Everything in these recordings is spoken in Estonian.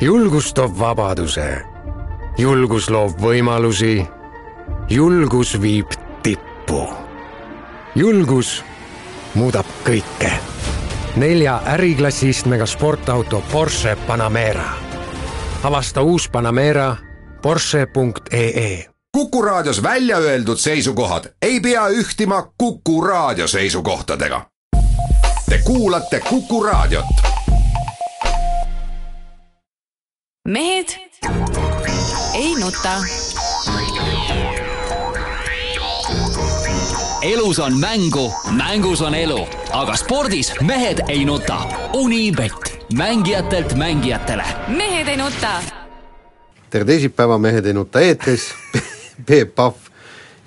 julgus toob vabaduse, julgus loob võimalusi, julgus viib tippu. julgus muudab kõike. nelja äriklassi istmega sportauto Porsche Panamera. avasta uus Panamera Porsche.ee Kuku Raadios välja öeldud seisukohad ei pea ühtima Kuku Raadio seisukohtadega. Te kuulate Kuku Raadiot. Mehed ei nuta. elus on mängu, mängus on elu, aga spordis mehed ei nuta. Unibet, mängijatelt mängijatele. mehed ei nuta. tere teisipäeva, Mehed ei nuta eetris Peep Pahv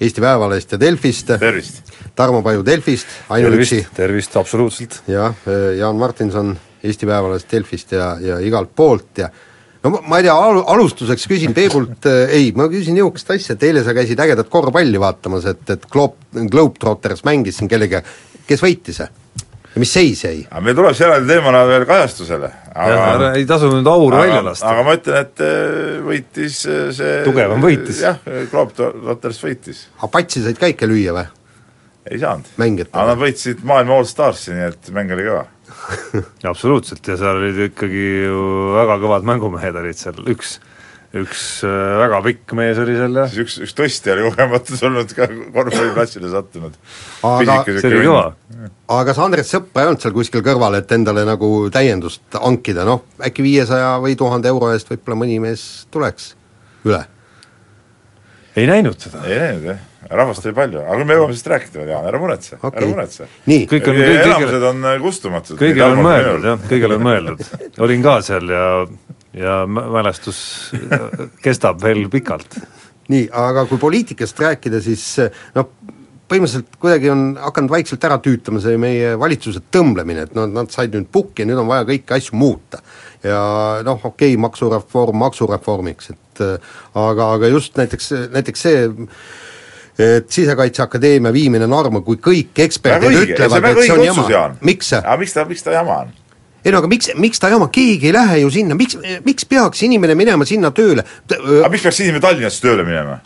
Eesti Päevalehest ja Delfist. tervist! Tarmo Paju Delfist, ainuüksi. tervist, absoluutselt. jah, Jaan Martinson Eesti Päevalehest, Delfist ja, ja igalt poolt ja no ma, ma ei tea, al-, alustuseks küsin Peebult äh,, ei, ma küsin niisugust asja, et eile sa käisid ägedat korvpalli vaatamas, et, et Globe, Globetrotters mängis siin kellega, kes võitis? ja mis seis jäi? aga meil tuleb see eraldi teemana veel kajastusele. jah, ei tasu nüüd auru välja lasta. aga ma ütlen, et äh, võitis äh, see tugevam võitis. jah, Globetrotters võitis. aga patsi said ka ikka lüüa või? ei saanud. aga nad võitsid maailma allstarsi, nii et mäng oli kõva absoluutselt, ja seal olid ikkagi ju väga kõvad mängumehed olid seal, üks üks äh, väga pikk mees oli seal ja siis üks, üks tõstja oli kogematult olnud ka korvpalliplatsile sattunud. aga aga kas Andres Sõpra ei olnud seal kuskil kõrval, et endale nagu täiendust hankida, noh, äkki viiesaja või tuhande euro eest võib-olla mõni mees tuleks üle? Ei näinud seda. ei näinud jah, rahvast oli palju, aga me jõuame sellest rääkida veel, Jaan, ära muretse okay., ära muretse. kõik on enamused on kustumatud. kõigil on mõeldud jah, kõigil on mõeldud. olin ka seal ja, ja mälestus kestab veel pikalt. nii, aga kui poliitikast rääkida, siis noh, põhimõtteliselt kuidagi on hakanud vaikselt ära tüütama see meie valitsuse tõmblemine, et noh, nad said nüüd pukki ja nüüd on vaja kõiki asju muuta. ja noh, okei okay,, maksureform maksureformiks, et aga, aga just näiteks, näiteks see et Sisekaitseakadeemia viimine Narva, kui kõik eksperdid õige, ütlevad, et see on jama, miks see? aga miks ta, miks ta jama on? ei no aga miks, miks ta jama, keegi ei lähe ju sinna, miks, miks peaks inimene minema sinna tööle? aga miks peaks inimene Tallinnasse tööle minema?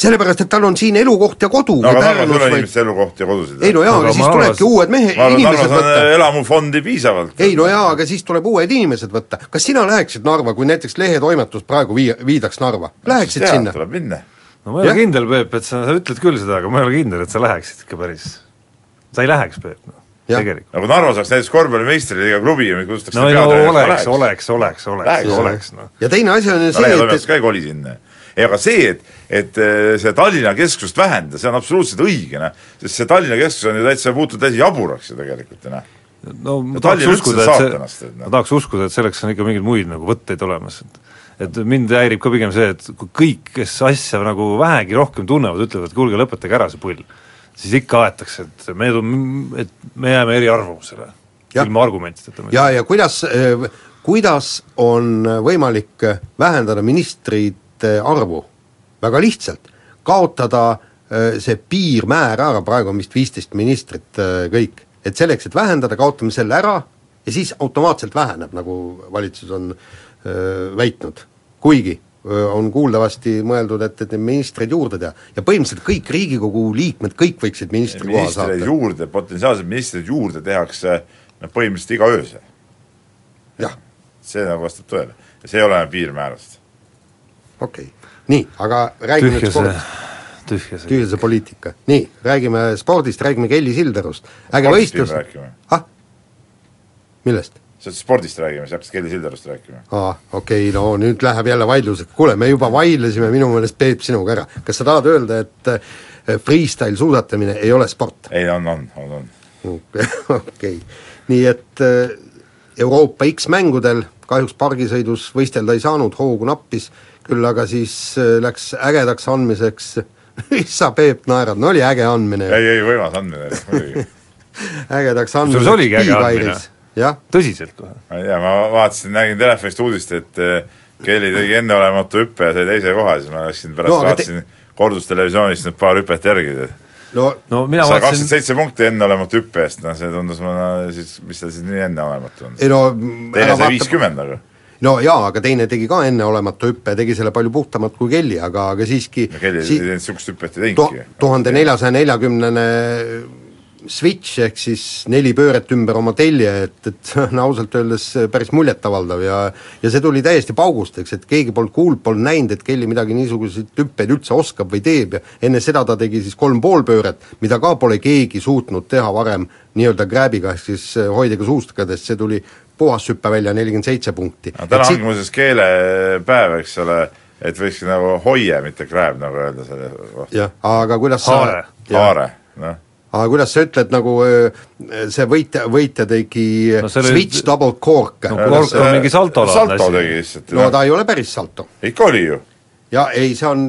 Sellepärast, et tal on siin elukoht ja kodu. no aga Narvas ei ole inimestel elukoht ja kodusid. ei no jaa, aga siis tulebki uued mehe, inimesed võtta. elamufondi piisavalt. ei no jaa, aga siis tuleb uued inimesed võtta. kas sina läheksid Narva, kui näiteks lehetoimetus praegu vii-, viidaks Narva, läheksid sinna? tuleb minna. no ma ei ole kindel, Peep, et sa, sa ütled küll seda, aga ma ei ole kindel, et sa läheksid ikka päris. sa ei läheks, Peep, noh tegelikult. no kui Narva saaks näiteks korvpallimeistriliiga klubi ja kutsutakse no, no oleks, oleks, oleks, oleks, oleks, noh. ja teine asi on ju see, et et ka ei koli sinna. Ei aga see, et, et see Tallinna keskust vähendada, see on absoluutselt õige, noh. sest see Tallinna keskus on ju täitsa muutunud täiesti jaburaks ju tegelikult, noh. no ma tahaks uskuda, et see, ma tahaks uskuda, et selleks on ikka mingeid muid nagu võtteid olemas, et et mind häirib ka pigem see, et kui kõik, kes asja nagu vähegi rohkem tunnevad, ütlevad, et kuulge, lõpetage ära see pull siis ikka aetakse, et me, et me jääme eriarvamusele, ilma argumentideta. ja, ja kuidas, kuidas on võimalik vähendada ministrite arvu? väga lihtsalt, kaotada see piirmäär ära, praegu on vist viisteist ministrit kõik, et selleks, et vähendada, kaotame selle ära ja siis automaatselt väheneb, nagu valitsus on öö, väitnud. kuigi on kuuldavasti mõeldud, et, et ministreid juurde teha. ja põhimõtteliselt kõik Riigikogu liikmed, kõik võiksid ministri koha saada. juurde, potentsiaalselt ministreid juurde tehakse noh, põhimõtteliselt iga öösel. jah. see nagu vastab tõele. ja see ei ole piirmäärast. Okei okay., nii, aga räägime nüüd spordist. tühja see. tühja see poliitika. nii, räägime spordist, räägime Kelly Sildarust. äge võistlus. ah? millest? sa spordist räägime, sa hakkasid Kelly Sildarust rääkima. aa, okei okay,, no nüüd läheb jälle vaidluseks, kuule, me juba vaidlesime minu meelest Peep sinuga ära, kas sa tahad öelda, et eh, freestyle suusatamine ei ole sport? ei, on, on, on, on. okei nii et eh, Euroopa X-mängudel kahjuks pargisõidus võistelda ei saanud, hoogu nappis, küll aga siis eh, läks ägedaks andmiseks mis sa, Peep, naerad, no oli äge andmine. ei, ei, võimas andmine oli, muidugi ägedaks andmiseks. sul oligi äge andmine tõsiselt kohe? ma ei tea, ma vaatasin, nägin telefonist uudist, et eh, Kelly tegi enneolematu hüppe ja sai teise koha, siis ma läksin pärast no, vaatasin te... kordustelevisioonist need paar hüpet järgi. no, no mina sai kakskümmend seitse punkti enneolematu hüppe eest, noh see tundus mulle siis, mis ta siis nii enneolematu on. ei no teine sai viiskümmend, aga no jaa, aga teine tegi ka enneolematu hüppe, tegi selle palju puhtamalt kui Kelly, aga, aga siiski Kelly si niisugust hüpet ei teinudki. tuhande neljasaja neljakümnene switch ehk siis neli pööret ümber oma telje, et, et see on ausalt öeldes päris muljetavaldav ja ja see tuli täiesti paugust, eks, et keegi polnud kuulnud, polnud näinud, et Kelly midagi niisuguseid hüppeid üldse oskab või teeb ja enne seda ta tegi siis kolm pool pööret, mida ka pole keegi suutnud teha varem nii-öelda grab'iga, ehk siis hoidega suustakades, see tuli puhashüppe välja nelikümmend seitse punkti. no täna ongi muuseas keelepäev, eks ole, et võiks nagu hoie, mitte grab, nagu öelda selle kohta. jah, aga kuidas haare. haare, noh aga kuidas sa ütled, nagu see võitja, võitja tegi no, switch oli... double cork no cork on mingi salto salto tegi lihtsalt. no ta ei ole päris salto. ikka oli ju. ja ei, see on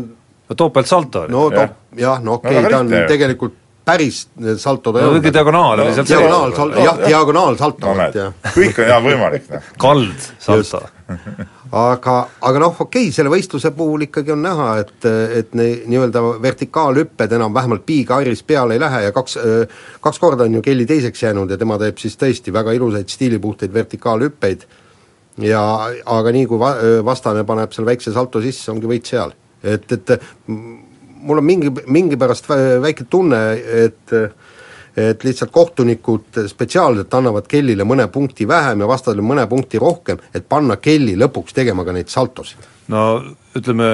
no topeltsalto oli. no top, jah, no okei okay,, ta on tegelikult päris salto ta ei olnud. diagonaal oli seal diagonaalsalto, jah, diagonaalsalto no,, jah. kõik on jah võimalik, noh. kald salto aga, aga noh, okei okay,, selle võistluse puhul ikkagi on näha, et, et ne-, nii-öelda vertikaalhüpped enam vähemalt piigarris peale ei lähe ja kaks, kaks korda on ju Kelly teiseks jäänud ja tema teeb siis tõesti väga ilusaid stiilipuhtaid vertikaalhüppeid ja aga nii, kui va-, vastane paneb selle väikse salto sisse, ongi võit seal. et, et mul on mingi, mingi pärast väike tunne, et et lihtsalt kohtunikud spetsiaalselt annavad Kellile mõne punkti vähem ja vastasele mõne punkti rohkem, et panna Kelly lõpuks tegema ka neid saltosid. no ütleme,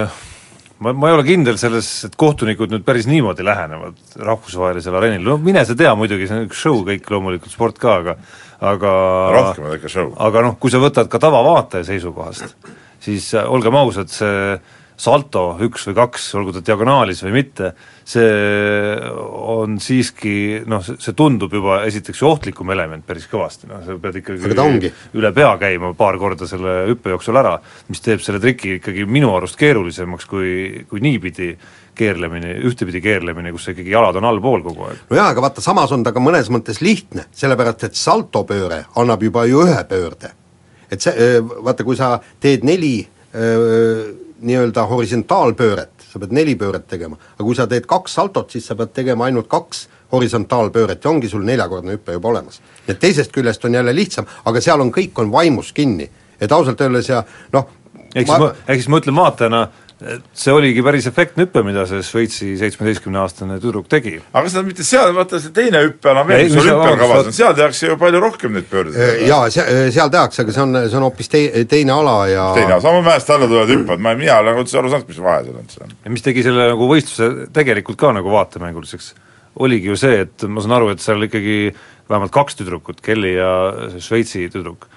ma, ma ei ole kindel selles, et kohtunikud nüüd päris niimoodi lähenevad rahvusvahelisel areenil, no mine sa tea muidugi, see on üks show kõik loomulikult, sport ka, aga aga rohkem on ikka show. aga noh, kui sa võtad ka tavavaataja seisukohast, siis olgem ausad, see salto üks või kaks, olgu ta diagonaalis või mitte, see on siiski noh, see tundub juba esiteks ju ohtlikum element päris kõvasti, noh sa pead ikkagi üle pea käima paar korda selle hüppe jooksul ära, mis teeb selle triki ikkagi minu arust keerulisemaks kui, kui niipidi keerlemine, ühtepidi keerlemine, kus ikkagi jalad on allpool kogu aeg. no jaa, aga vaata, samas on ta ka mõnes mõttes lihtne, sellepärast et saltopööre annab juba ju ühe pöörde. et see, vaata, kui sa teed neli öö, nii-öelda horisontaalpööret, sa pead neli pööret tegema, aga kui sa teed kaks saltot, siis sa pead tegema ainult kaks horisontaalpööret ja ongi sul neljakordne hüpe juba olemas. et teisest küljest on jälle lihtsam, aga seal on, kõik on vaimus kinni. et ausalt öeldes ja noh ehk siis ma, ehk siis ma ütlen vaatajana, see oligi päris efektne hüpe, mida see Šveitsi seitsmeteistkümneaastane tüdruk tegi. aga seda mitte seal, vaata see teine hüppe enam veel, mis sul hüppekavas on, seal tehakse ju palju rohkem neid pöördeid. Jaa, se-, seal tehakse, aga see on, see on hoopis tei-, teine ala ja teine ala, sama mäest alla tulevad hüppad, ma, mina ei ole üldse aru saanud, mis vahe seal üldse on. ja mis tegi selle nagu võistluse tegelikult ka nagu vaatemänguliseks, oligi ju see, et ma saan aru, et seal ikkagi vähemalt kaks tüdrukut, Kelly ja Šveitsi tüdruk,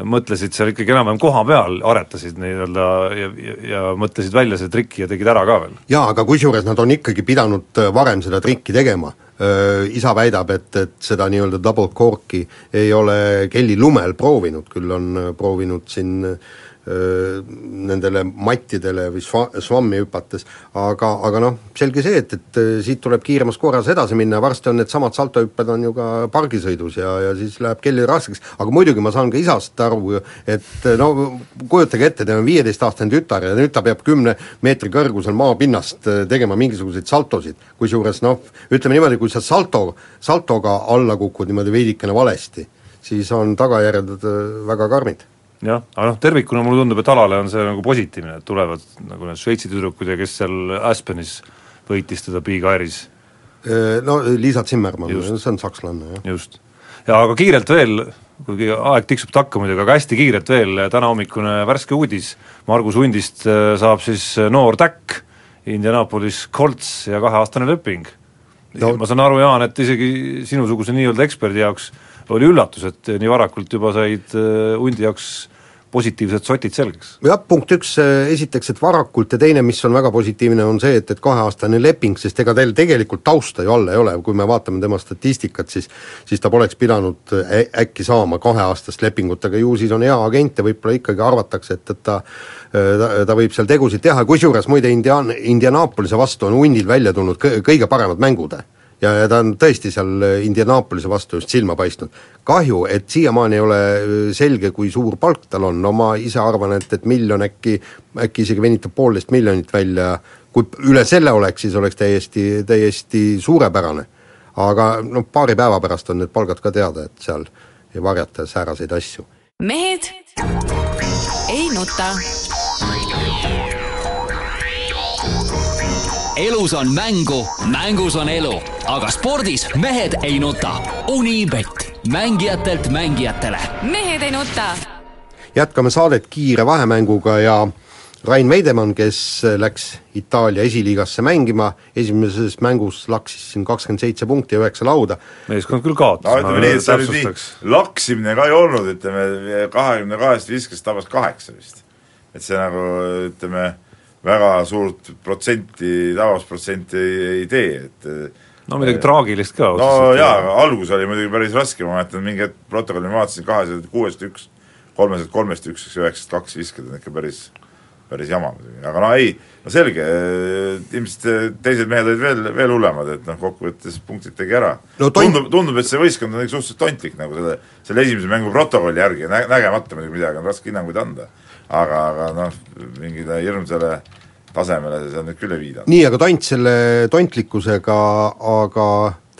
mõtlesid seal ikkagi enam-vähem koha peal, aretasid nii-öelda ja, ja, ja mõtlesid välja selle triki ja tegid ära ka veel. jaa, aga kusjuures nad on ikkagi pidanud äh, varem seda trikki tegema. Äh, isa väidab, et, et seda nii-öelda double cork'i ei ole Kelly lumel proovinud, küll on äh, proovinud siin äh, nendele mattidele või sva-, svammi hüpates, aga, aga noh, selge see, et, et siit tuleb kiiremas korras edasi minna. Varsti on needsamad saltohüpped on ju ka pargisõidus ja, ja siis läheb kellil raskeks, aga muidugi ma saan ka isast aru, et no kujutage ette, teil on viieteistaastane tütar ja nüüd ta peab kümne meetri kõrgusel maapinnast tegema mingisuguseid saltosid, kusjuures noh, ütleme niimoodi, kui sa salto, saltoga alla kukud niimoodi veidikene valesti, siis on tagajärjed väga karmid jah, aga noh, tervikuna mulle tundub, et alale on see nagu positiivne, et tulevad nagu need Šveitsi tüdrukud ja kes seal Aspenis võitis teda Big Airis. No Liisa Zimmermann, see on sakslane, jah. just. ja aga kiirelt veel, kuigi aeg tiksub takka muidugi, aga hästi kiirelt veel, tänahommikune värske uudis, Margus Hundist äh, saab siis äh, noor täkk, Indianapolis Colts ja kaheaastane leping no.. ma saan aru, Jaan, et isegi sinusuguse nii-öelda eksperdi jaoks oli üllatus, et nii varakult juba said äh, hundi jaoks positiivsed sotid selgeks? jah, punkt üks, äh, esiteks, et varakult ja teine, mis on väga positiivne, on see, et, et kaheaastane leping, sest ega teil tegelikult tausta ju all ei ole, kui me vaatame tema statistikat, siis siis ta poleks pidanud äkki saama kaheaastast lepingut, aga ju siis on hea agent ja võib-olla ikkagi arvatakse, et, et ta ta, ta võib seal tegusid teha, kusjuures muide Indian-, Indianapolise vastu on hundil välja tulnud kõ-, kõige paremad mängud ja, ja ta on tõesti seal Indianapolise vastu just silma paistnud. kahju, et siiamaani ei ole äh, selge, kui suur palk tal on, no ma ise arvan, et, et miljon äkki, äkki isegi venitab poolteist miljonit välja, kui üle selle oleks, siis oleks täiesti, täiesti suurepärane. aga noh, paari päeva pärast on need palgad ka teada, et seal ei varjata sääraseid asju. mehed ei nuta. Elus on mängu, mängus on elu, aga spordis mehed ei nuta. Unibet, mängijatelt mängijatele. mehed ei nuta. jätkame saadet kiire vahemänguga ja Rain Veidemann, kes läks Itaalia esiliigasse mängima, esimeses mängus laksis siin kakskümmend seitse punkti ja üheksa lauda. meeskond küll kaotas no ütleme nii, nii laksimine ka ei olnud, ütleme kahekümne kahest viskest tabas kaheksa vist. et see nagu ütleme, väga suurt protsenti, tabas protsenti ei, ei tee, et no midagi äh, traagilist ka. no jaa, aga algus oli muidugi päris raske, ma mäletan mingi hetk protokolli ma vaatasin, kahesed kuuest üks, kolmesed kolmest üks, üheksast kaks viskad on ikka päris päris jama muidugi, aga no ei, no selge, ilmselt teised mehed olid veel, veel hullemad, et noh, kokkuvõttes punktid tegi ära no,. tundub, tundub, et see võistkond on ikka suhteliselt tontlik nagu selle, selle esimese mängu protokolli järgi, nä-, nägemata muidugi midagi, on raske hinnanguid anda. Aga, aga noh, mingile hirmsale tasemele on nüüd küll ei viidanud. nii, aga tont selle tontlikkusega, aga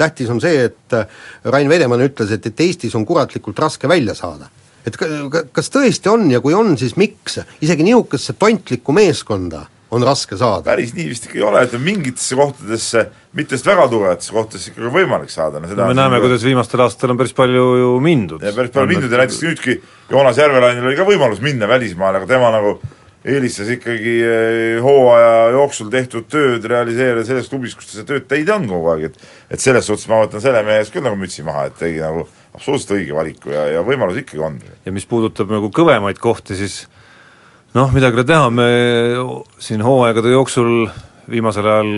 tähtis on see, et Rain Vedemann ütles, et, et Eestis on kuratlikult raske välja saada et kas tõesti on ja kui on, siis miks, isegi niisugusesse tontlikku meeskonda on raske saada? päris nii vist ikka ei ole, et mingitesse kohtadesse, mitte just väga tugevatesse kohtadesse ikkagi võimalik saada, no seda me näeme, kuidas viimastel aastatel on päris palju ju mindud. ja päris palju mindud ja näiteks nüüdki Joonas Järvelainil oli ka võimalus minna välismaale, aga tema nagu eelistas ikkagi eh, hooaja jooksul tehtud tööd realiseerida selles klubis, kus ta seda tööd teinud on kogu aeg, et et selles suhtes ma võtan selle mehe ees küll nagu mütsi maha, et tegi nagu absoluutselt õige valiku ja, ja võimalus ikkagi on. ja mis puudutab nagu kõvemaid kohti, siis noh, midagi ei ole teha, me siin hooaegade jooksul viimasel ajal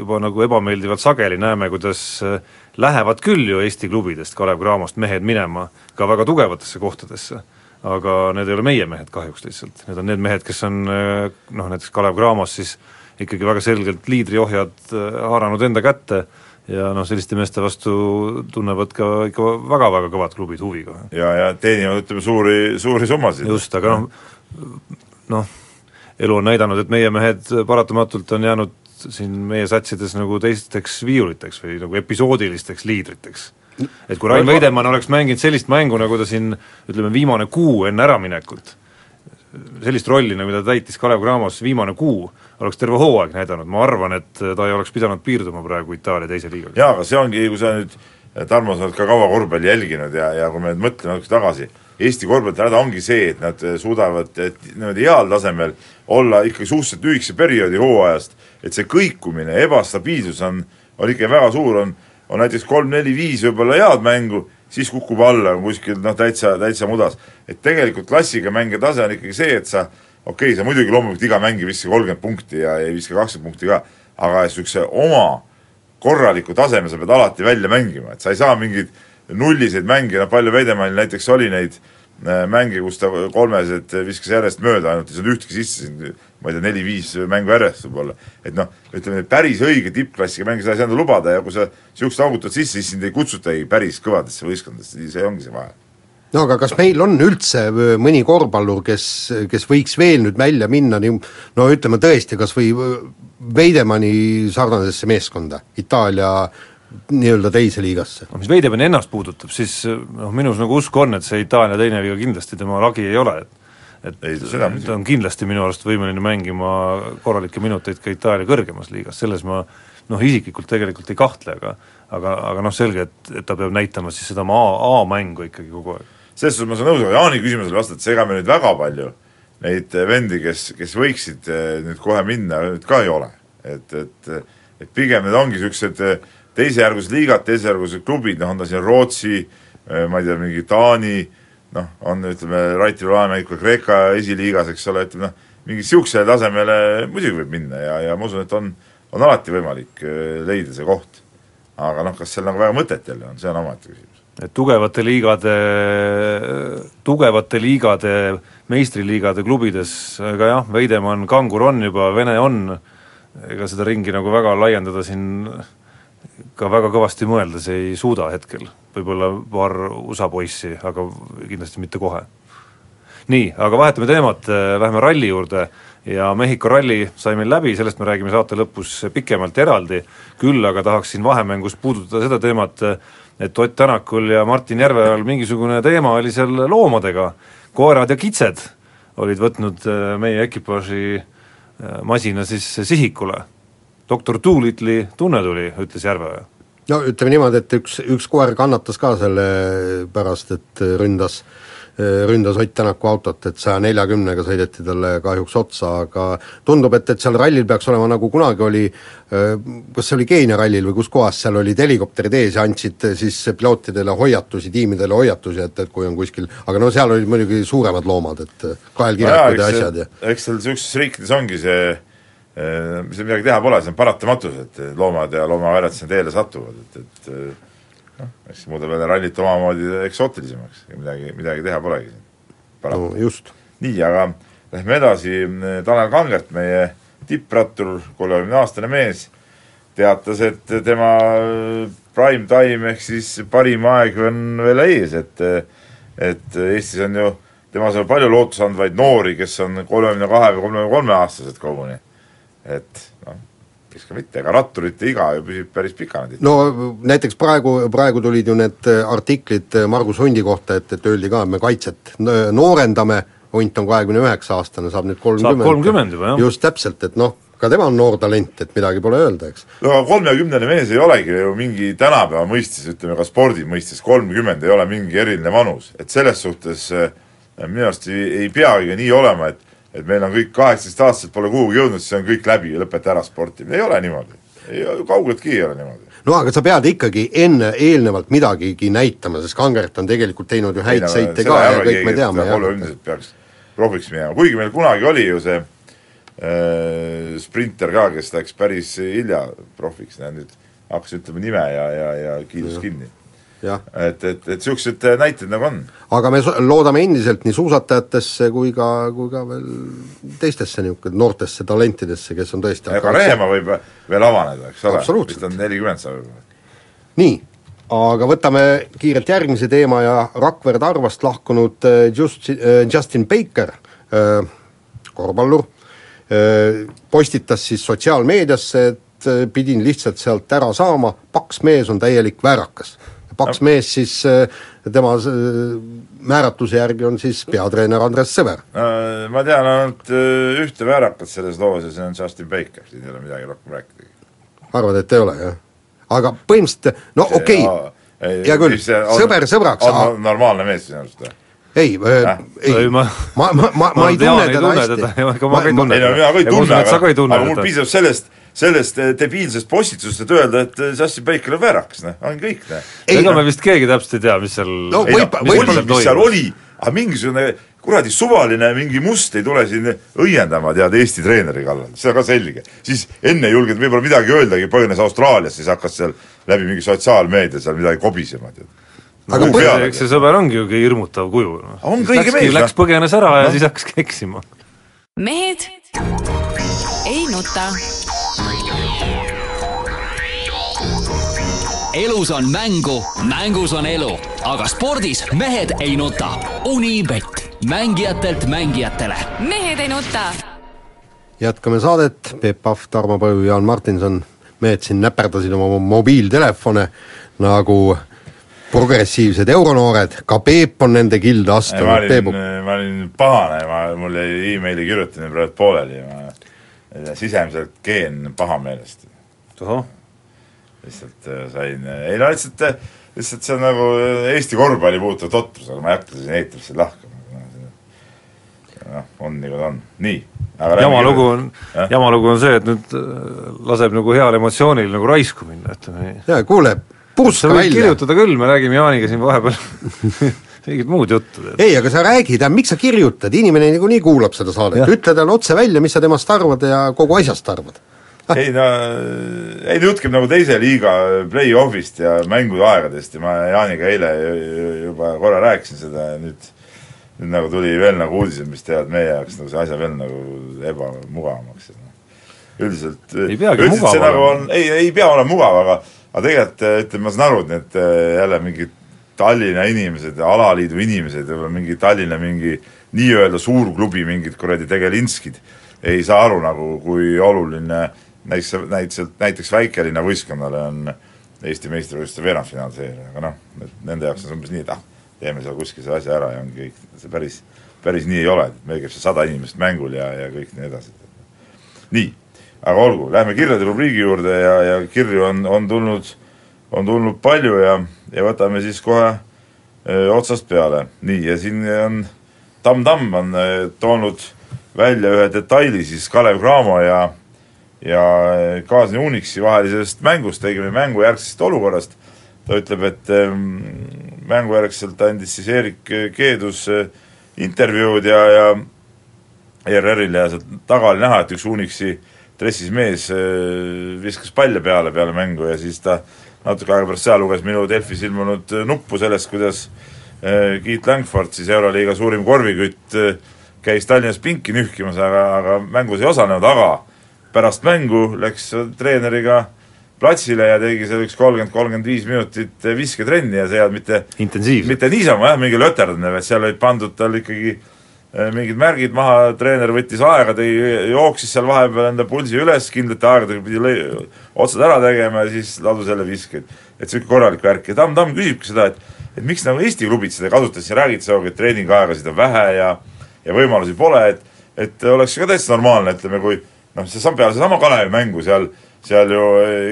juba nagu ebameeldivalt sageli näeme, kuidas äh, lähevad küll ju Eesti klubidest, Kalev Cramost mehed minema ka väga tugevatesse kohtadesse, aga need ei ole meie mehed kahjuks lihtsalt, need on need mehed, kes on äh, noh, näiteks Kalev Cramos siis ikkagi väga selgelt liidriohjad äh, haaranud enda kätte ja noh, selliste meeste vastu tunnevad ka ikka väga-väga kõvad klubid huvi ka. ja, ja teenivad ütleme suuri, suuri summasid. just, aga noh, noh, elu on näidanud, et meie mehed paratamatult on jäänud siin meie satsides nagu teisteks viiuliteks või nagu episoodilisteks liidriteks. et kui Rain Veidemann oleks mänginud sellist mängu, nagu ta siin ütleme, viimane kuu enne äraminekut, sellist rolli, nagu ta täitis Kalev Cramos viimane kuu, oleks terve hooaeg näidanud, ma arvan, et ta ei oleks pidanud piirduma praegu Itaalia teise liigaga. jaa, aga see ongi, kui sa nüüd, Tarmo, sa oled ka kaua korvpalli jälginud ja, ja kui me nüüd mõtleme natuke tagasi, Eesti korvpalli häda ongi see, et nad suudavad niimoodi heal tasemel olla ikkagi suhteliselt lühikese perioodi hooajast, et see kõikumine, ebastabiilsus on, on ikka väga suur, on, on näiteks kolm-neli-viis võib-olla head mängu, siis kukub alla kuskil noh, täitsa, täitsa mudas. et tegelikult klassiga mängija tase on ikkagi see, et sa okei okay,, sa muidugi loomulikult iga mäng ei viska kolmkümmend punkti ja ei viska kakskümmend punkti ka, aga niisuguse oma korraliku taseme sa pead alati välja mängima, et sa ei saa mingeid nulliseid mänge, no palju Veidemannil näiteks oli neid äh, mänge, kus ta kolmesed viskas järjest mööda, ainult ei saanud ühtki sisse ma ei tea, neli-viis mängu järjest võib-olla. et noh, ütleme päris õige tippklassiga mänge sa ei saanud lubada ja kui sa niisugust augutad sisse, siis sind ei kutsutagi päris kõvadesse võistkondadesse, see ongi see vahe no aga kas meil on üldse mõni korvpallur, kes, kes võiks veel nüüd välja minna nii no ütleme tõesti, kas või Veidemanni sarnasesse meeskonda, Itaalia nii-öelda teise liigasse? no mis Veidemanni ennast puudutab, siis noh, minus nagu usku on, et see Itaalia teine liiga kindlasti tema lagi ei ole, et et ei, ta on kindlasti minu arust võimeline mängima korralikke minuteid ka Itaalia kõrgemas liigas, selles ma noh, isiklikult tegelikult ei kahtle, aga aga, aga noh, selge, et, et ta peab näitama siis seda oma A, A-mängu ikkagi kogu aeg selles suhtes ma saan nõus, aga Jaani küsimusele vastates, ega me nüüd väga palju neid vendi, kes, kes võiksid eh, nüüd kohe minna, nüüd ka ei ole. et, et, et pigem need ongi niisugused teisejärgulised liigad, teisejärgulised klubid, noh on ta siin Rootsi, eh, ma ei tea, mingi Taani, noh, on ütleme, Raiti Laemäik ka Kreeka esiliigas, eks ole, ütleme noh, mingi niisugusele tasemele muidugi võib minna ja, ja ma usun, et on, on alati võimalik leida see koht. aga noh, kas seal nagu väga mõtet jälle on, see on omaette küsimus et tugevate liigade, tugevate liigade, meistriliigade klubides, ega jah, Veidemann, Kangur on juba, Vene on, ega seda ringi nagu väga laiendada siin ka väga kõvasti mõeldes ei suuda hetkel, võib-olla paar USA poissi, aga kindlasti mitte kohe. nii, aga vahetame teemat, lähme ralli juurde ja Mehhiko ralli sai meil läbi, sellest me räägime saate lõpus pikemalt eraldi, küll aga tahaksin vahemängus puudutada seda teemat, et Ott Tänakul ja Martin Järveojal mingisugune teema oli seal loomadega, koerad ja kitsed olid võtnud meie ekipaaži masina siis sihikule. Doktor Doolittle'i tunne tuli, ütles Järveoja no ütleme niimoodi, et üks, üks koer kannatas ka selle pärast, et ründas ründas Ott Tänaku autot, et saja neljakümnega sõideti talle kahjuks otsa, aga tundub, et, et seal rallil peaks olema nagu kunagi oli, kas see oli Keenia rallil või kus kohas, seal olid helikopterid ees ja andsid siis pilootidele hoiatusi, tiimidele hoiatusi, et, et kui on kuskil, aga no seal olid muidugi suuremad loomad, et kaelkirjakud ja asjad ja eks seal niisugustes riikides ongi see mis midagi teha pole, see on paratamatus, et loomad ja loomaväljad sinna teele satuvad, et, et noh, eks see muudab jälle rallit omamoodi eksootilisemaks ja midagi, midagi teha polegi siin. no just. nii, aga lähme edasi, Tanel Kangert, meie tipprattur, kolmekümne aastane mees, teatas, et tema prime time ehk siis parim aeg on veel ees, et et Eestis on ju temas on palju lootusandvaid noori, kes on kolmekümne kahe või kolmekümne kolme aastased koguni et noh, miks ka mitte, ega ratturite iga ju püsib päris pikana. no näiteks praegu, praegu tulid ju need artiklid Margus Hundi kohta, et, et öeldi ka, et me kaitset noorendame, Hunt on kahekümne üheksa aastane, saab nüüd kolmkümmend. saab kolmkümmend juba, jah. just täpselt, et noh, ka tema on noor talent, et midagi pole öelda, eks. no aga kolmekümnene mees ei olegi ju mingi tänapäeva mõistes, ütleme ka spordi mõistes, kolmkümmend ei ole mingi eriline vanus, et selles suhtes äh, minu arust ei, ei peagi nii olema, et et meil on kõik kaheksateistaastased, pole kuhugi jõudnud, siis on kõik läbi ja lõpeta ära sportimine, ei ole niimoodi. ei, kaugeltki ei ole niimoodi. no aga sa pead ikkagi enne, eelnevalt midagigi näitama, sest Kangert on tegelikult teinud ju häid sõite ka ja kõik me teame. kolmekümneselt peaks profiks minema, kuigi meil kunagi oli ju see äh, sprinter ka, kes läks päris hilja profiks, nüüd hakkas ütlema nime ja, ja, ja kiidus kinni et, et, et niisugused näited nagu on. aga me loodame endiselt nii suusatajatesse kui ka, kui ka veel teistesse niisugune noortesse talentidesse, kes on tõesti ega Rehemaa võib veel avaneda, eks ole, vist on nelikümmend saab juba. nii, aga võtame kiirelt järgmise teema ja Rakvere Tarvast lahkunud äh, just, äh, Justin Baker, äh, korvpallur, postitas siis sotsiaalmeediasse, et pidin lihtsalt sealt ära saama, paks mees on täielik väärakas paks no. mees siis äh, tema äh, määratluse järgi on siis peatreener Andres Sõber no,. ma tean ainult äh, ühte väärakat selles loos ja see on Justin Baker, siin ei ole midagi rohkem rääkida. arvad, et ei ole, jah? aga põhimõtteliselt, no okei okay., hea küll, sõber sõbraks on normaalne mees sinu arust või? ei äh,, ei, ma, ma, ma, ma, ma ei tunne teda hästi. ega ma ka ei tunne ei no mina ka ei tunne, aga, aga mul piisab sellest, sellest eh, debiilsest postitusest, et öelda, et Sassi Baker on väärakas, noh, on kõik, noh. ega me vist keegi täpselt ei tea, mis seal no võib, võib, oli, mis seal oli, aga mingisugune kuradi suvaline mingi must ei tule siin õiendama, tead, Eesti treeneri kallal, see on ka selge. siis enne ei julgenud võib-olla midagi öeldagi, põgenes Austraaliasse, siis hakkas seal läbi mingi sotsiaalmeedia seal midagi kobisema, tead aga peale, eks see sõber ongi ju kõige hirmutav kuju no.. on kõige mees. Läks põgenes ära no. ja siis hakkaski eksima. mehed ei nuta elus on mängu, mängus on elu, aga spordis mehed ei nuta. Unibet, mängijatelt mängijatele. mehed ei nuta. jätkame saadet, Peep Pahv, Tarmo Põlv, Jaan Martinson, mehed siin näperdasid oma mobiiltelefone nagu progressiivsed euronoored, ka Peep on nende kilda astunud, ma olin, ma olin pahane, ma, mul jäi emaili kirjutamine praegu pooleli, ma sisemiselt geen pahameelest. lihtsalt äh, sain, äh, ei no lihtsalt, äh, lihtsalt see on nagu Eesti korvpalli puudutav totrus, aga ma ei hakka siin eetrisse lahkama. noh, on nagu ta on, nii. jama lugu on, jama lugu on see, et nüüd laseb nagu heal emotsioonil nagu raisku minna, ütleme nii. jaa, kuule, puska välja. kirjutada küll, me räägime Jaaniga siin vahepeal mingit muud juttu. ei, aga sa räägid, miks sa kirjutad, inimene niikuinii kuulab seda saadet, ütle talle otse välja, mis sa temast arvad ja kogu asjast arvad. Ei no, ei jutt käib nagu teise liiga play-off'ist ja mängude aegadest ja ma Jaaniga eile juba korra rääkisin seda ja nüüd nüüd nagu tuli veel nagu uudised, mis teevad meie jaoks nagu see asja veel nagu ebamugavamaks. üldiselt, üldiselt see nagu on, ei, ei pea olema mugav, aga aga tegelikult ütleme, ma saan aru, et need jälle mingid Tallinna inimesed alaliidu inimesed, mingi Tallinna mingi nii-öelda suurklubi mingid kuradi tegelinskid ei saa aru nagu, kui oluline näiteks, näiteks, näiteks väikelinna võistkonnale on Eesti meistrivõistluste veerandfinaal seeria, aga noh, nende jaoks on see umbes nii, et ah, teeme seal kuskil selle asja ära ja ongi kõik, see päris, päris nii ei ole, et meil käib seal sada inimest mängul ja, ja kõik nii edasi. nii, aga olgu, lähme kirjade rubriigi juurde ja, ja kirju on, on tulnud, on tulnud palju ja, ja võtame siis kohe öö, otsast peale. nii, ja siin on Tamm Tamm on öö, toonud välja ühe detaili siis Kalev Cramo ja ja Kaasani Unixi vahelisest mängust, õigemini mängujärgsest olukorrast. ta ütleb, et mängujärgselt andis siis Eerik Keedus äh, intervjuud ja, ja ERR-il ja sealt taga oli näha, et üks Unixi dressis mees äh, viskas palle peale, peale mängu ja siis ta natuke aega pärast seda luges minu Delfis ilmunud äh, nuppu sellest, kuidas Keith Langford, siis Euroliiga suurim korvikütt, käis Tallinnas pinki nühkimas, aga, aga mängus ei osalenud, aga pärast mängu läks treeneriga platsile ja tegi seal üks kolmkümmend, kolmkümmend viis minutit visketrenni ja see ei olnud mitte mitte niisama jah, mingi löterdamine, vaid seal olid pandud tal ikkagi eh, mingid märgid maha, treener võttis aega, tegi, jooksis seal vahepeal enda pulsi üles, kindlate aegadega pidi lõi, otsad ära tegema ja siis ladus jälle viskeid. et niisugune korralik värk ja Tamm Tamm küsibki seda, et et miks nagu Eesti klubid seda kasutasid, siin räägiti sinuga, et treeningaegasid on vähe ja ja võimalusi pole, et et oleks ka täitsa normaalne, ütleme, kui noh, seesama, peale sedasama Kalevi mängu seal, seal ju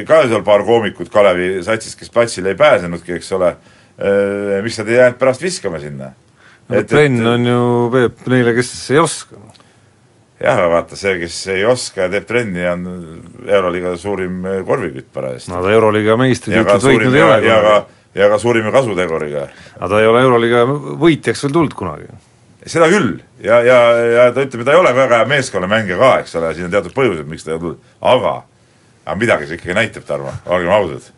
ka seal paar koomikut Kalevi satsist, kes platsile ei pääsenudki, eks ole, miks nad ei jäänud pärast viskama sinna? Et, trenn on ju, Peep, neile, kes ei oska. jah, aga vaata, see, kes ei oska ja teeb trenni, on Euroliiga suurim korvikütt parajasti. no ta Euroliiga meistritiitlit võitnud ei ole. ja ka, ja ka suurima kasuteguriga. aga ta ei ole Euroliiga võitjaks veel tulnud kunagi seda küll ja, ja, ja ta ütleb, et ta ei ole väga hea meeskonnamängija ka, eks ole, siin on teatud põhjused, miks ta ei ole tulnud, aga aga midagi see ikkagi näitab, Tarmo, olgem ausad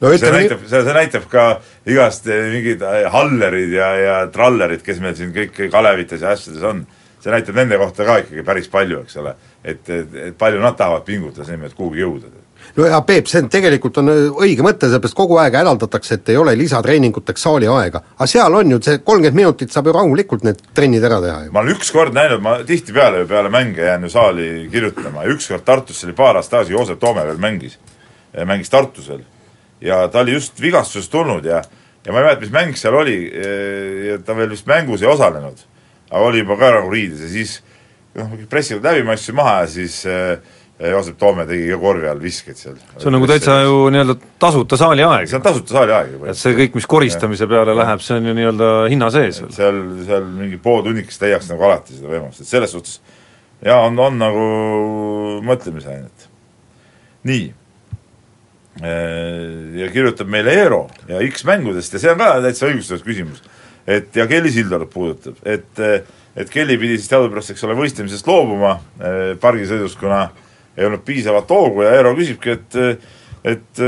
no,. see näitab, see, näitab ka igast eh, mingid eh, Hallerid ja, ja Trallerid, kes meil siin kõik Kalevites ja asjades on, see näitab nende kohta ka ikkagi päris palju, eks ole. et, et, et palju nad tahavad pingutada selle nimel, et kuhugi jõuda no ja Peep, see on tegelikult on äh, õige mõte, sellepärast kogu aeg hädaldatakse, et ei ole lisatreeninguteks saali aega. aga seal on ju see kolmkümmend minutit saab ju rahulikult need trennid ära teha ju. ma olen ükskord näinud, ma tihtipeale ju peale mänge jään ju saali kirjutama ja ükskord Tartus, see oli paar aastat tagasi, Joosep Toome veel mängis, mängis Tartus veel. Ja ta oli just vigastusest tulnud ja, ja ma ei mäleta, mis mäng seal oli ja ta veel vist mängus ei osalenud. aga oli juba ka nagu riides ja siis noh, pressivad läbi, ma istusin maha ja siis äh, Joosep Toome tegi ka korvi all viskeid seal. see on nagu täitsa ju nii-öelda tasuta saaliaeg. see on tasuta saaliaeg juba. et see kõik, mis koristamise peale ja. läheb, see on ju nii-öelda hinna sees veel. seal, seal mingi pool tunnikest leiaks nagu alati seda võimalust, et selles suhtes jaa, on, on nagu mõtlemise ainet. nii. Ja kirjutab meile Eero ja X-mängudest ja see on ka täitsa õigustatud küsimus. et ja Kelly Sildarit puudutab, et et Kelly pidi siis teadupärast, eks ole, võistlemisest loobuma pargisõidust, kuna äh, ei olnud piisavat hoogu ja Eero küsibki, et et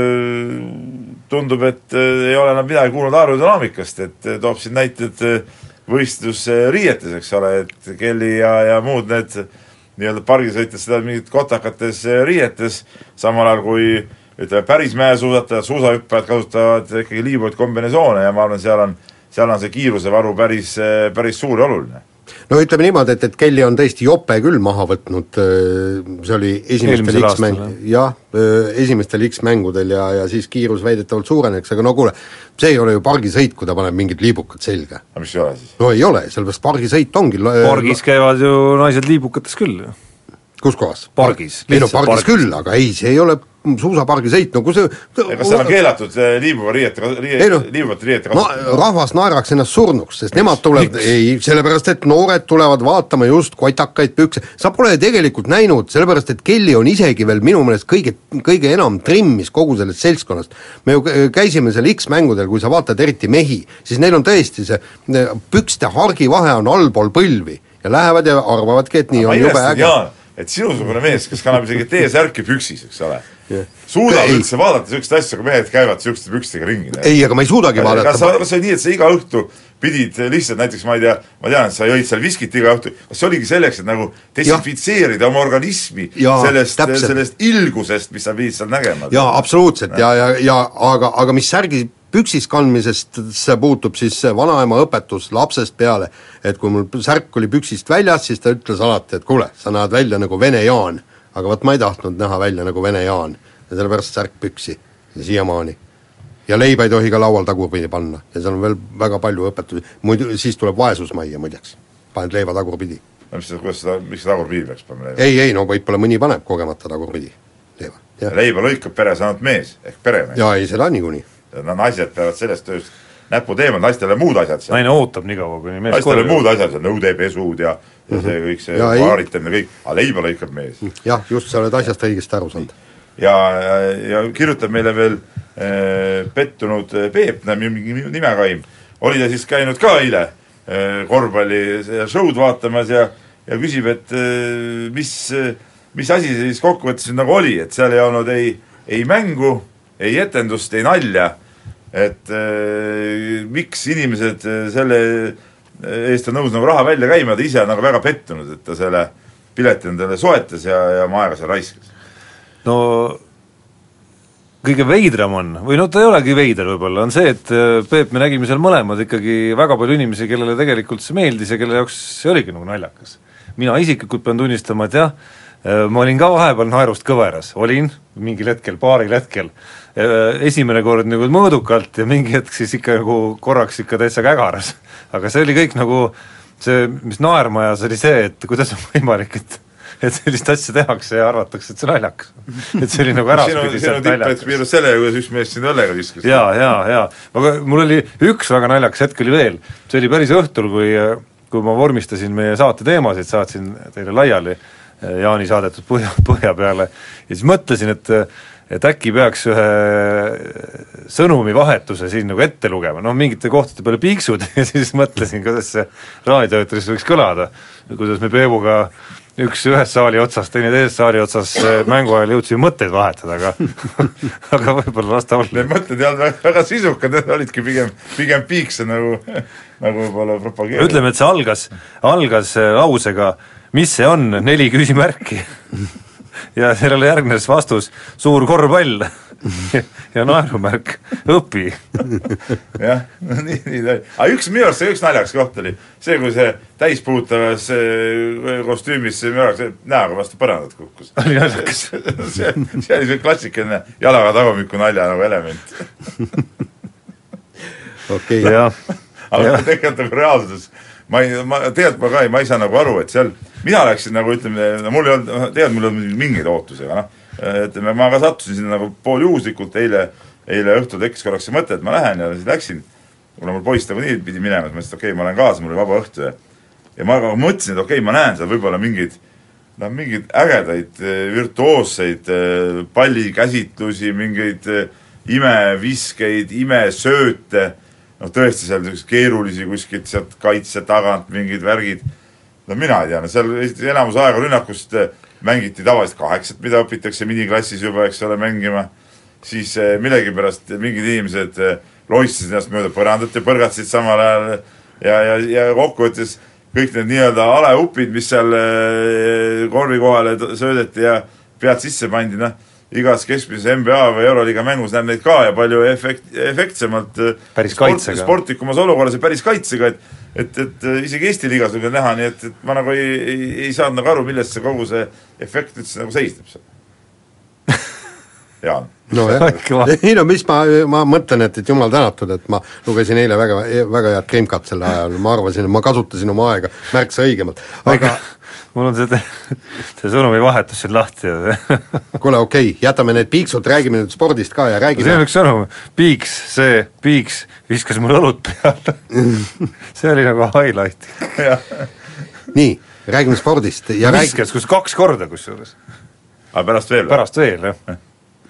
tundub, et ei ole enam midagi kuulnud aerodünaamikast, et toob siin näited võistlusriietes, eks ole, et Kelly ja, ja muud need nii-öelda pargisõitjad seda mingit kotakates riietes, samal ajal kui ütleme, päris mäesuusatajad, suusahüppajad kasutavad ikkagi liibuvaid kombinesoone ja ma arvan, seal on, seal on see kiirusevaru päris, päris suur ja oluline no ütleme niimoodi, et, et Kelly on tõesti jope küll maha võtnud, äh, see oli esimestel X-mäng-, jah, äh, esimestel X-mängudel ja, ja siis kiirus väidetavalt suureneks, aga no kuule, see ei ole ju pargisõit, kui ta paneb mingid liibukad selga. aga mis ei ole siis? no ei ole, sellepärast pargisõit ongi pargis käivad ju naised liibukates küll ju kus kohas? pargis. ei no pargis, pargis küll, aga ei, see ei ole suusapargisõit, no kui see kas seal on keelatud liibuva riiete, riie, no, liibuvate riiete kasutamine no,? rahvas naeraks ennast surnuks, sest nemad tulevad, ei, sellepärast et noored tulevad vaatama just kotakaid pükse, sa pole tegelikult näinud, sellepärast et Kelly on isegi veel minu meelest kõige, kõige enam trimmis kogu sellest seltskonnast. me ju käisime seal X-mängudel, kui sa vaatad eriti mehi, siis neil on tõesti see pükste hargi vahe on allpool põlvi ja lähevad ja arvavadki, et nii Aga on jube äge et sinusugune mees, kes kannab isegi T-särki püksis, eks ole yeah., suudab ei. üldse vaadata niisugust asja, kui mehed käivad niisuguste pükstega ringi. ei, aga ma ei suudagi vaadata. kas sa, kas see oli nii, et sa iga õhtu pidid lihtsalt näiteks ma ei tea, ma tean, et sa jõid seal viskit iga õhtu, kas see oligi selleks, et nagu desinfitseerida oma organismi ja, sellest, sellest ilgusest, mis sa pidid seal nägema? jaa, absoluutselt ja, ja, ja aga, aga mis särgi püksis kandmisest see puutub siis vanaema õpetus lapsest peale, et kui mul särk oli püksist väljas, siis ta ütles alati, et kuule, sa näed välja nagu Vene Jaan. aga vot ma ei tahtnud näha välja nagu Vene Jaan ja sellepärast särk püksi ja siiamaani. ja leiba ei tohi ka laual tagurpidi panna ja seal on veel väga palju õpetusi, muidu siis tuleb vaesusmajja muideks paned leiva tagurpidi. no mis kuidas seda, miks tagurpidi peaks panema leiva? ei, ei no võib-olla mõni paneb kogemata tagurpidi leiva. leiba lõikab peres ainult mees ehk peremees. jaa, ei seda niikuinii. No naised peavad sellest tööst näpud eemale, naistele muud asjad seal. naine ootab nii kaua, kuni mees naistele muud asjad seal, nõudepesud ja ja see kõik see paaritamine kõik, aga leiba lõikab mees. jah, just, sa oled asjast õigesti aru saanud. ja, ja, ja kirjutab meile veel äh, pettunud Peep, nimekaim, oli ta siis käinud ka eile äh, korvpalli show'd vaatamas ja ja küsib, et mis, mis asi see siis kokkuvõttes nagu oli, et seal ei olnud ei, ei mängu, ei etendust, ei nalja, et äh, miks inimesed selle eest on nõus nagu raha välja käima, ta ise on nagu väga pettunud, et ta selle pileti endale soetas ja, ja oma aega seal raiskas. no kõige veidram on, või no ta ei olegi veider võib-olla, on see, et äh, Peep, me nägime seal mõlemad ikkagi väga palju inimesi, kellele tegelikult see meeldis ja kelle jaoks see oligi nagu naljakas. mina isiklikult pean tunnistama, et jah, äh, ma olin ka vahepeal naerust kõveras, olin mingil hetkel, paaril hetkel, äh, esimene kord nagu mõõdukalt ja mingi hetk siis ikka nagu korraks ikka täitsa kägaras. aga see oli kõik nagu see, mis naerma ajas, oli see, et kuidas on võimalik, et et sellist asja tehakse ja arvatakse, et see naljakas. et see oli nagu äraspidi sealt naljakas. piirdus sellega, kuidas üks mees sind õllega viskas. jaa, jaa, jaa. aga mul oli üks väga naljakas hetk oli veel, see oli päris õhtul, kui kui ma vormistasin meie saate teemasid, saatsin teile laiali Jaani saadetud Põhja, Põhja peale ja siis mõtlesin, et et äkki peaks ühe sõnumivahetuse siin nagu ette lugema, noh mingite kohtade peale piiksud ja siis mõtlesin, kuidas see raadioeetris võiks kõlada, kuidas me Peebuga üks ühes saali otsas, teine teises saali otsas mängu ajal jõudsime mõtteid vahetada, aga aga võib-olla las ta olla. Need mõtted ei olnud väga, väga sisukad, need olidki pigem, pigem piikse nagu, nagu võib-olla propageerida. ütleme, et see algas, algas lausega mis see on, neli küsimärki ja sellele järgnes vastus suur korvpall ja naerumärk, õpi. jah, nii, nii ta oli. aga üks minu arust see üks naljakas koht oli see, kui see täispuutavas kostüümis näoga vastu põrandat kukkus. oli naljakas see, see oli see klassikaline jalaga tagumikku nalja nagu element. okei. aga tegelikult nagu reaalsuses ma ei, ma tegelikult ma ka ei, ma ei saa nagu aru, et seal mina läksin nagu ütleme, mul ei olnud, tegelikult mul ei olnud mingeid ootusi, aga noh, ütleme ma ka sattusin sinna nagu pooljuhuslikult, eile, eile õhtul tekkis korraks see mõte, et ma lähen ja siis läksin, kuna mul poiss nagunii pidi minema, siis ma ütlesin, et okei okay,, ma lähen kaasa, mul oli vaba õhtu ja ja ma ka mõtlesin, et okei okay,, ma näen seal võib-olla mingeid noh, mingeid ägedaid eh, virtuoosseid eh, pallikäsitlusi, mingeid eh, imeviskeid, imesööte, noh tõesti seal niisuguseid keerulisi kuskilt sealt kaitse tagant mingid värgid. No mina ei tea, no seal enamus aega rünnakust eh, mängiti tavaliselt kaheksat, mida õpitakse miniklassis juba, eks ole, mängima, siis eh, millegipärast mingid inimesed eh, lohistasid ennast mööda põrandat ja põrgatasid samal ajal. Ja, ja, ja kokkuvõttes kõik need nii-öelda aleupid, mis seal korvi kohale söödeti ja pead sisse pandi, noh, igas keskmises NBA või Euroliiga mängus näeb neid ka ja palju efekt-, efektsemalt päris sport, kaitsega. sportlikumas olukorras ja päris kaitsega, et et, et isegi Eesti liigas võib näha, nii et, et ma nagu ei, ei, ei saanud nagu aru, milles see kogu see efekt üldse nagu seisneb seal. Jaan. nojah, ei no mis ma, ma mõtlen, et, et jumal tänatud, et ma lugesin eile väga, väga head Krimkat sel ajal, ma arvasin, et ma kasutasin oma aega märksa õigemalt, aga mul on see, see sõnumivahetus siin lahti kuule, okei okay,, jätame need piiksud, räägime nüüd spordist ka ja räägime see on üks sõnum, piiks, see piiks viskas mulle õlut peale see oli nagu highlight nii, räägime spordist ja viskas räägi..., kus kaks korda kusjuures. aga pärast veel? pärast veel, jah.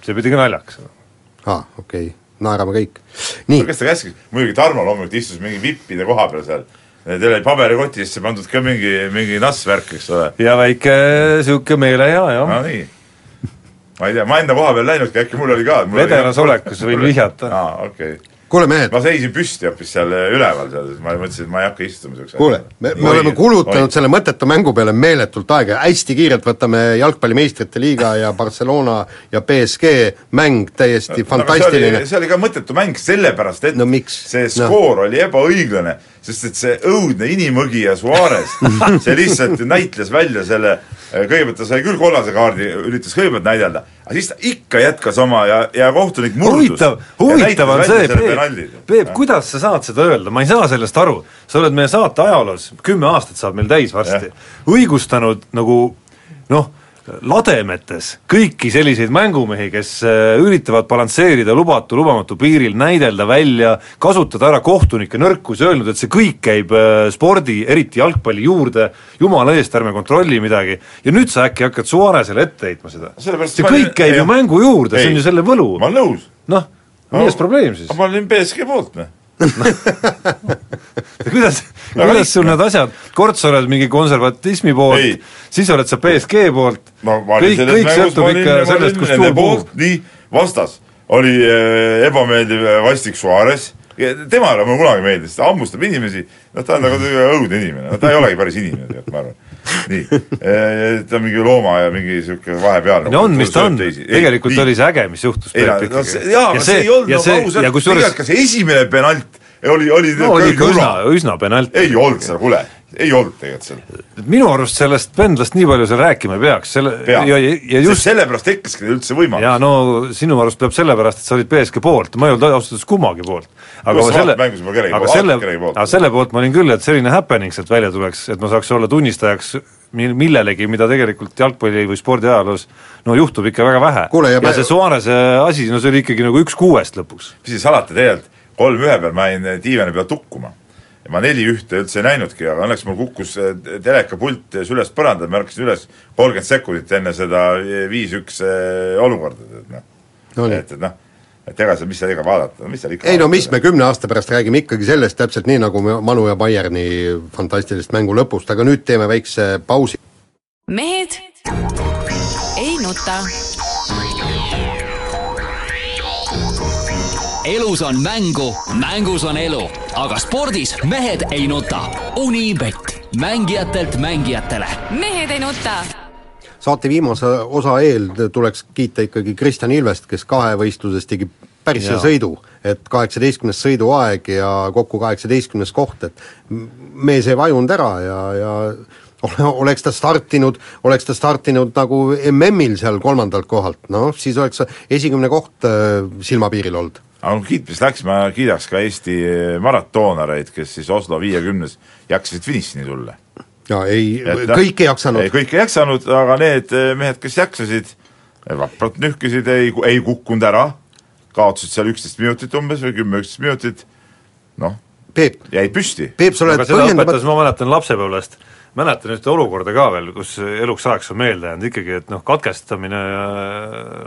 see pidi ka naljakas olema. aa, okei okay., naerame kõik. nii. kes ta käskis, muidugi Tarmo loomulikult istus mingi vippide koha peal seal Teil oli paberikotisse pandud ka mingi, mingi nassvärk, eks ole? ja väike niisugune meelehea, jah. no nii. ma ei tea, ma enda koha peal läinudki, äkki mul oli ka. vedelas olekus võin vihjata. aa, okei okay kuule mehed. ma seisin püsti hoopis seal üleval seal, ma mõtlesin, et ma ei hakka istuma niisuguse kuule, me, me oleme kulutanud oi. selle mõttetu mängu peale meeletult aega, hästi kiirelt võtame jalgpalli meistrite liiga ja Barcelona ja BSG mäng täiesti no, fantastiline no,. see oli ka mõttetu mäng, sellepärast et no, miks? see skoor no. oli ebaõiglane sest et see õudne inimõgija Suarez, see lihtsalt näitles välja selle, kõigepealt ta sai küll kollase kaardi, üritas kõigepealt näidelda, aga siis ta ikka jätkas oma ja, ja kohtunik murdus. huvitav, huvitav on see, Peep, Peep, kuidas sa saad seda öelda, ma ei saa sellest aru. sa oled meie saate ajaloos, kümme aastat saab meil täis varsti, õigustanud nagu noh, lademetes kõiki selliseid mängumehi, kes äh, üritavad balansseerida lubatu, lubamatu piiril, näidelda välja, kasutada ära kohtunike nõrkusi, öelnud, et see kõik käib äh, spordi, eriti jalgpalli juurde, jumala eest, ärme kontrolli midagi, ja nüüd sa äkki hakkad Suarezele ette heitma seda. see kõik käib ju mängu juurde, see on ju selle võlu. ma olen nõus. noh, milles probleem siis? ma olin BSG poolt, noh kuidas, kuidas sul need asjad, kord sa oled mingi konservatismi poolt, siis oled sa BSG poolt. No,, kõik, kõik sõltub ikka sellest, kust tuul puhub. nii, vastas. Oli äh, ebameeldiv äh, vastik Suarez, temale mulle kunagi meeldis, ta hammustab inimesi, noh ta on nagu õudne inimene, no ta ei olegi päris inimene tegelikult, ma arvan nii, äh, ta on mingi looma ja mingi niisugune vahepealne no on, mis ta on, tegelikult ei, oli see äge, mis juhtus ikkagi. jaa, aga see ei olnud nagu ausalt, tegelikult ka see esimene penalt oli, oli no oli ikka üsna, üsna penalt. ei olnud seal, kuule, ei olnud tegelikult seal. minu arust sellest pendlast nii palju seal rääkima ei peaks, selle Pea. ja, ja just sellepärast tekkiski üldse võimalus. jaa, no sinu arust peab sellepärast, et sa olid BSG poolt, ma ei olnud ausalt öeldes kummagi poolt. aga selle, aga selle, aga selle poolt ma olin küll, et selline happening sealt välja tuleks, et ma saaks olla tunnistajaks mil-, millelegi, mida tegelikult jalgpalli või spordiajaloos no juhtub ikka väga vähe. ja, ja see Suarese asi, no see oli ikkagi nagu üks kuuest lõpuks. mis siis salata, tegelikult kolm-ühe peal ma jäin diivani peal tukkuma. Ja ma neli-ühte üldse ei näinudki, aga õnneks mul kukkus eh, telekapult süles põrandale, ma ärkasin üles kolmkümmend sekundit enne seda viis-üks eh, olukorda, et noh. No,, et, et noh, et ega seal, mis seal ikka vaadata, mis seal ikka ei no mis me kümne aasta pärast räägime ikkagi sellest täpselt nii, nagu Manu ja Bayerni fantastilist mängu lõpust, aga nüüd teeme väikse pausi. mehed ei nuta elus on mängu, mängus on elu, aga spordis mehed ei nuta. Unibet, mängijatelt mängijatele. mehed ei nuta. Saate viimase osa eel tuleks kiita ikkagi Kristjan Ilvest, kes kahevõistluses tegi päris hea sõidu, et kaheksateistkümnes sõiduaeg ja kokku kaheksateistkümnes koht, et mees ei vajunud ära ja, ja oleks ta startinud, oleks ta startinud nagu MM-il seal kolmandalt kohalt, noh siis oleks esikümne koht äh, silmapiiril olnud aga kui kiitmist läks, ma kiidaks ka Eesti maratoonareid, kes siis Oslo viiekümnes jaksasid finišini tulla. jaa, ei, kõik ei jaksanud. kõik ei jaksanud, aga need eh, mehed, kes jaksasid, vapralt nühkisid, ei, ei kukkunud ära, kaotasid seal üksteist minutit umbes või kümme-üksteist minutit, noh, jäid püsti. Peep, sa oled põhjendamat-. ma mäletan lapsepõlvest mäletan ühte olukorda ka veel, kus eluks ajaks on meelde jäänud ikkagi, et noh, katkestamine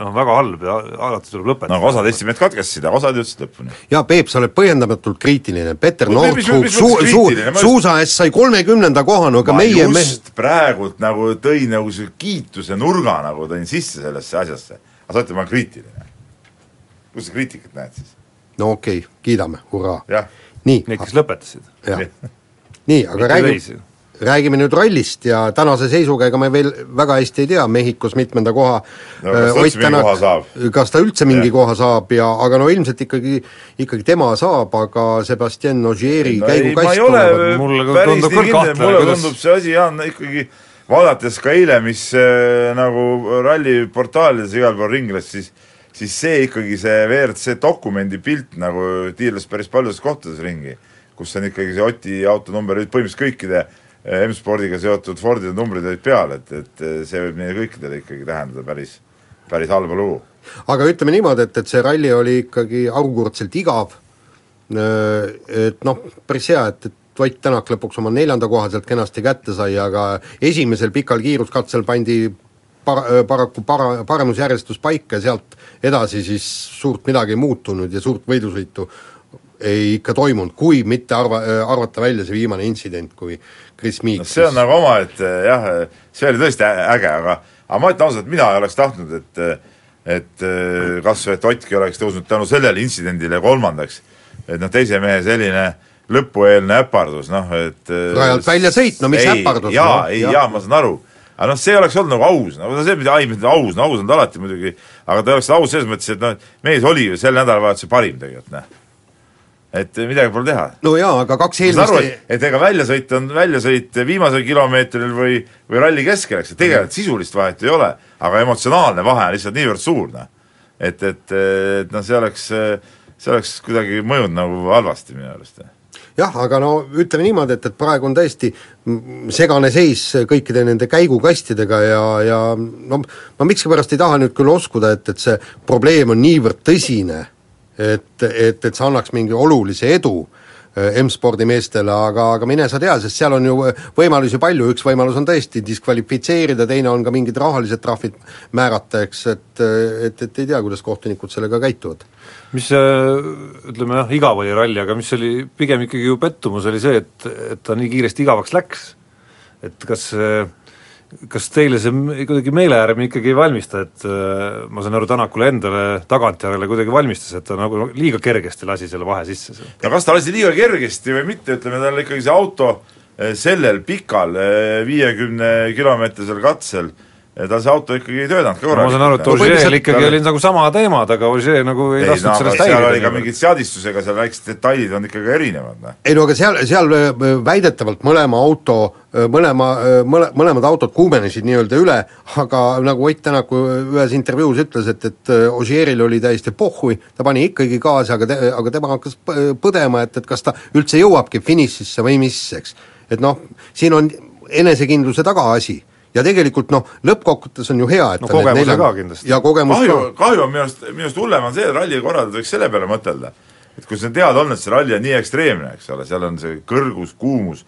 noh, väga halb ja alati tuleb lõpetada. no osad Eesti mehed katkestasid, aga osad jõudsid lõpuni. jaa, Peep, sa oled põhjendamatult kriitiline, Peter no, Nordhug suu-, suu-, suusa eest sai kolmekümnenda koha, no aga meie me... praegult nagu tõin nagu see kiituse nurga nagu tõin sisse sellesse asjasse. aga sa ütled, ma olen kriitiline. kus sa kriitikat näed siis? no okei okay,, kiidame, hurraa. nii. Need, kes lõpetasid. nii, aga räägi räägime nüüd rallist ja tänase seisuga ega me veel väga hästi ei tea, Mehhikos mitmenda koha no, kas Ott Tänak, kas ta üldse mingi ja. koha saab ja aga no ilmselt ikkagi, ikkagi tema saab, aga Sebastian Ogieri no, käigukass mulle tundub küll kahtlane, mulle kuidas... tundub see asi, Jaan, ikkagi vaadates ka eile, mis äh, nagu ralliportaalides igal pool ringles, siis siis see ikkagi, see WRC dokumendi pilt nagu tiirles päris paljudes kohtades ringi, kus on ikkagi see Oti autonumber põhimõtteliselt kõikide M-spordiga seotud Fordide numbrid olid peal, et, et see võib meile kõikidele ikkagi tähendada päris, päris halba lugu. aga ütleme niimoodi, et, et see ralli oli ikkagi harukordselt igav, et noh, päris hea, et, et Ott Tänak lõpuks oma neljanda koha sealt kenasti kätte sai, aga esimesel pikal kiiruskatsel pandi par-, paraku para-, paremusjärjestus paika ja sealt edasi siis suurt midagi ei muutunud ja suurt võidusõitu ei ikka toimunud, kui mitte arva, arvata välja see viimane intsident, kui Chris Meek no see on nagu omaette jah, see oli tõesti äge, aga aga ma ütlen ausalt, mina ei oleks tahtnud, et et kas või, et Ottki oleks tõusnud tänu sellele intsidendile kolmandaks. et noh, teise mehe selline lõpueelne äpardus, noh et rajalt välja sõit, no mis ei, äpardus? jaa no,, ei jaa ja,, ma saan aru. aga noh, see oleks olnud nagu aus, no see, mida, ai, aus, no aus on ta alati muidugi, aga ta oleks aus selles mõttes, et noh, mees oli ju sel nädalavahetusel parim tegelikult, noh et midagi pole teha. no jaa, aga kaks eelmist aru, et, et ega väljasõit on väljasõit viimasel kilomeetril või, või ralli keskel, eks, et tegelikult sisulist vahet ei ole, aga emotsionaalne vahe on lihtsalt niivõrd suur, noh. et, et, et noh, see oleks, see oleks kuidagi mõjunud nagu halvasti minu arust jah, aga no ütleme niimoodi, et, et praegu on tõesti segane seis kõikide nende käigukastidega ja, ja no ma miskipärast ei taha nüüd küll uskuda, et, et see probleem on niivõrd tõsine, et, et, et see annaks mingi olulise edu äh, M-spordi meestele, aga, aga mine sa tea, sest seal on ju võimalusi palju, üks võimalus on tõesti diskvalifitseerida, teine on ka mingid rahalised trahvid määrata, eks, et, et, et ei tea, kuidas kohtunikud sellega käituvad mis ütleme jah, igav oli ralli, aga mis oli pigem ikkagi ju pettumus, oli see, et, et ta nii kiiresti igavaks läks. et kas, kas teile see kuidagi meelehärmi ikkagi ei valmista, et ma saan aru, Tänakule endale tagantjärele kuidagi valmistas, et ta nagu liiga kergesti lasi selle vahe sisse? no kas ta lasi liiga kergesti või mitte, ütleme tal ikkagi see auto eh, sellel pikal eh, viiekümne kilomeetrisel katsel tal see auto ikkagi ei töötanud ka korralikult. ma saan aru, et Ožeel ikkagi oli nagu sama teemad, aga Ožee nagu ei, ei lasknud no, sellest häirida. seal oli ka mingid seadistusega, seal väiksed detailid on ikkagi erinevad, noh. ei no aga seal, seal äh, väidetavalt mõlema auto, äh, mõlema, äh, mõle-, mõlemad autod kuumenesid nii-öelda üle, aga nagu Ott Tänaku ühes intervjuus ütles, et, et Ožeeril oli täiesti pohhui, ta pani ikkagi gaasi, aga te-, aga tema hakkas põdema, et, et kas ta üldse jõuabki finišisse või mis, eks. et noh, siin on enesekindluse taga asi ja tegelikult noh, lõppkokkuvõttes on ju hea, et no kogemuse nelja... ka kindlasti. ja kogemus kahju, kahju on minu arust, minu arust hullem on see, et ralli korraldajad võiks selle peale mõtelda, et kui see on teada olnud, et see ralli on nii ekstreemne, eks ole, seal on see kõrgus, kuumus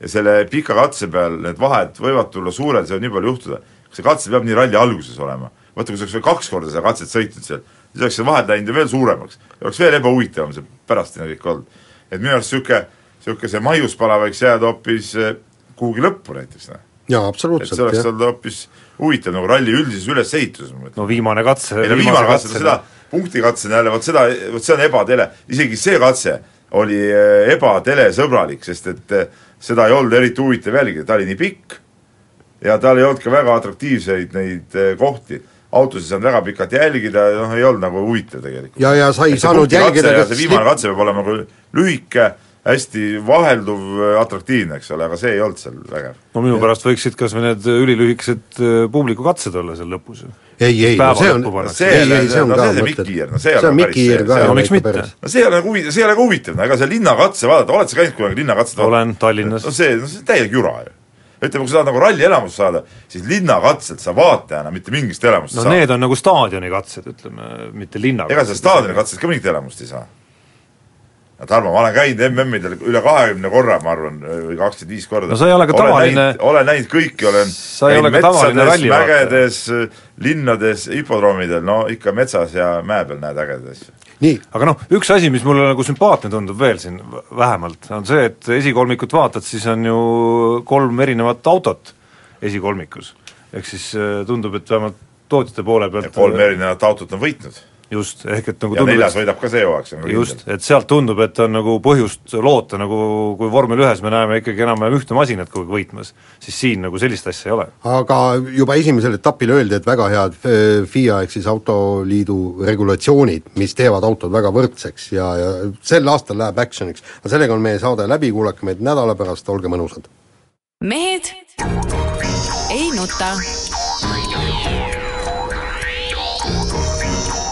ja selle pika katse peal need vahed võivad tulla suured, see võib nii palju juhtuda, kas see katse peab nii ralli alguses olema? vaata, kui sa oleks veel kaks korda seda katset sõitnud seal, siis oleks see vahed läinud ju veel suuremaks ja oleks veel ebahuvitavam see pärastine kõik olnud. et minu arust niisugune, niisugune see maiuspala võiks jääda hoopis eh, kuhugi lõppu näiteks, noh jaa, absoluutselt, et see oleks olnud hoopis huvitav nagu ralli üldises ülesehituses, ma mõtlen. no viimane katse ei no viimane katse, seda punktikatsena jälle, vot seda, vot see on ebatele, isegi see katse oli eh, ebatelesõbralik, sest et eh, seda ei olnud eriti huvitav jälgida, ta oli nii pikk ja tal ei olnud ka väga atraktiivseid neid eh, kohti. Autos ei saanud väga pikalt jälgida, noh ei olnud nagu huvitav tegelikult. ja, ja sa ei saanud jälgida ka see viimane katse peab olema nagu lühike hästi vahelduv, äh, atraktiivne, eks ole, aga see ei olnud seal vägev. no minu pärast võiksid kas või need ülilühikesed äh, publikukatsed olla seal lõpus ju. ei, ei, no see on, see, ei, ei, see on no, ka see Mikk-Kiir, no see ei ole päris see, see, no miks mitte? no see ei ole nagu huvitav, see ei ole ka huvitav, no ega see linnakatse, vaadata, oled sa käinud kunagi linnakatset olen Tallinnas. no see, no see on täielik jura ju ütleme, kui sa tahad nagu rallielamust saada, siis linnakatselt sa vaatajana mitte mingist elamust no saa. need on nagu staadioni katsed, ütleme, mitte linnakatsed. ega sa staadioni katsest ka mingit elamust ei saa Tarmo, ma olen käinud MM-idel üle kahekümne korra, ma arvan, või kakskümmend viis korda. no sa ei ole ka tavaline olen näinud kõiki, olen sa ei ole ka tavaline ralli mägedes, linnades, hipodroomidel, no ikka metsas ja mäe peal näed ägedaid asju. nii, aga noh, üks asi, mis mulle nagu sümpaatne tundub veel siin vähemalt, on see, et esikolmikut vaatad, siis on ju kolm erinevat autot esikolmikus. ehk siis äh, tundub, et vähemalt tootjate poole pealt kolm erinevat autot on võitnud just, ehk et nagu ja tundub, neljas võidab ka see hooaeg, see on just, et sealt tundub, et on nagu põhjust loota, nagu kui vormel ühes me näeme ikkagi enam-vähem ühte masinat kogu aeg võitmas, siis siin nagu sellist asja ei ole. aga juba esimesel etapil öeldi, et väga head FIA ehk siis Autoliidu regulatsioonid, mis teevad autod väga võrdseks ja, ja sel aastal läheb action'iks. aga sellega on meie saade läbi, kuulake meid nädala pärast, olge mõnusad! mehed ei nuta